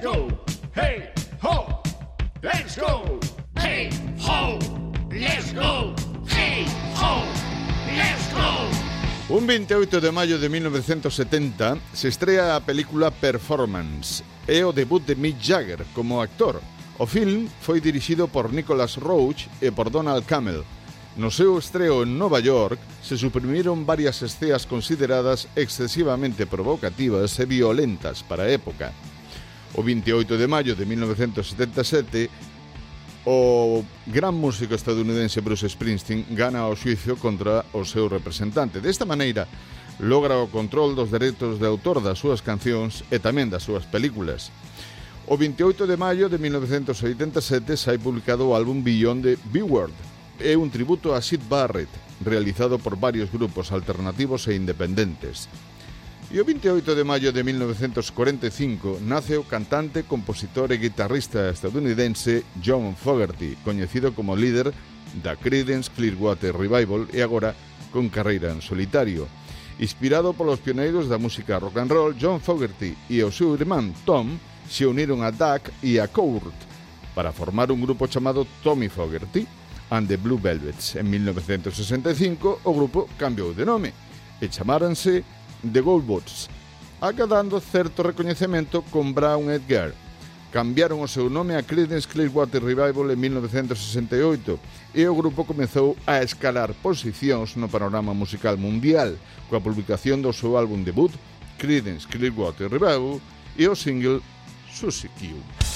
Let's go. Hey, ho. Let's go. Hey, ho. Let's go. Hey, ho. Let's go. Un 28 de maio de 1970 se estrea a película Performance. É o debut de Mick Jagger como actor. O film foi dirixido por Nicholas Roach e por Donald Camel. No seu estreo en Nova York se suprimiron varias esceas consideradas excesivamente provocativas e violentas para a época o 28 de maio de 1977, o gran músico estadounidense Bruce Springsteen gana o xuicio contra o seu representante. Desta maneira, logra o control dos dereitos de autor das súas cancións e tamén das súas películas. O 28 de maio de 1987 sai publicado o álbum Beyond the B-Word. É un tributo a Sid Barrett, realizado por varios grupos alternativos e independentes. E o 28 de maio de 1945 nace o cantante, compositor e guitarrista estadounidense John Fogerty, coñecido como líder da Creedence Clearwater Revival e agora con carreira en solitario. Inspirado polos pioneiros da música rock and roll, John Fogerty e o seu irmán Tom se uniron a Duck e a Court para formar un grupo chamado Tommy Fogerty and the Blue Velvets. En 1965 o grupo cambiou de nome e chamáranse The Goldbots, agadando certo recoñecemento con Brown Edgar. Cambiaron o seu nome a Creedence Clearwater Revival en 1968 e o grupo comezou a escalar posicións no panorama musical mundial coa publicación do seu álbum debut Creedence Clearwater Revival e o single Susie Q.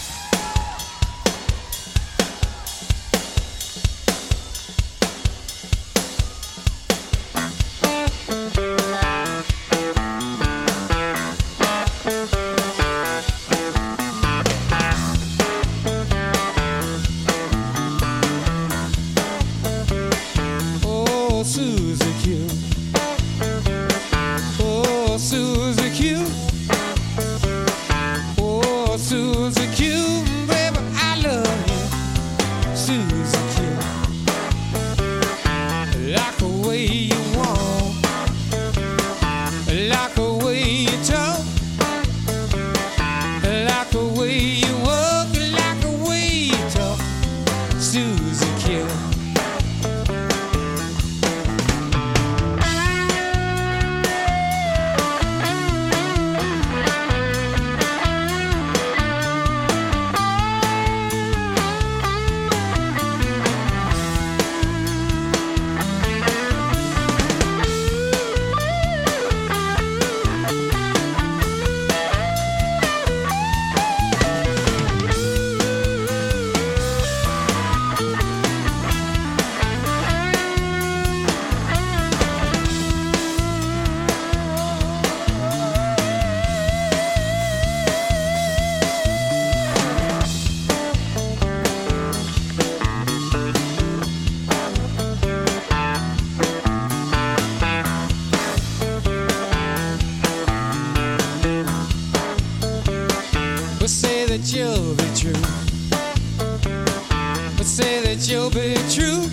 But say that you'll be true.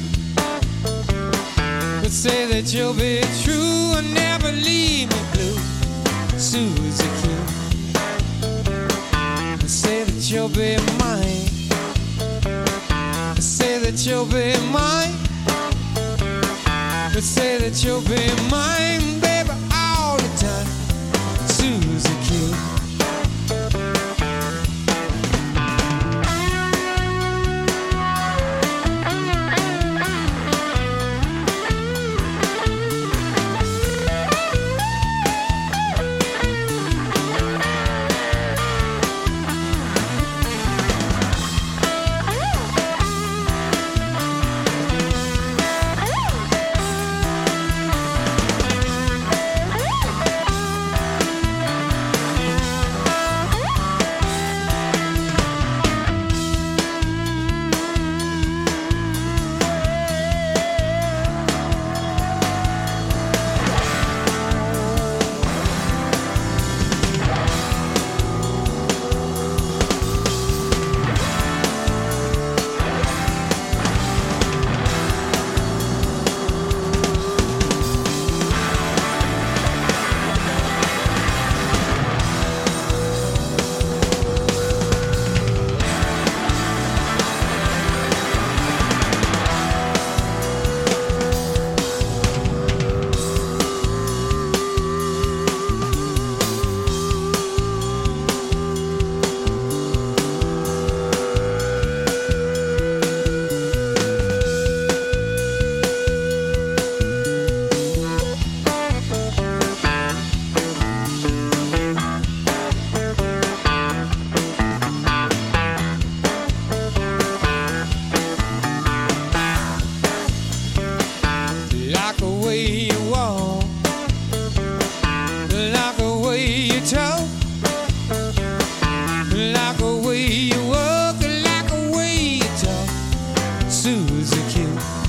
But say that you'll be true and never leave me blue. Susie Q. But say that you'll be mine. But say that you'll be mine. But say that you'll be mine, Susie Q.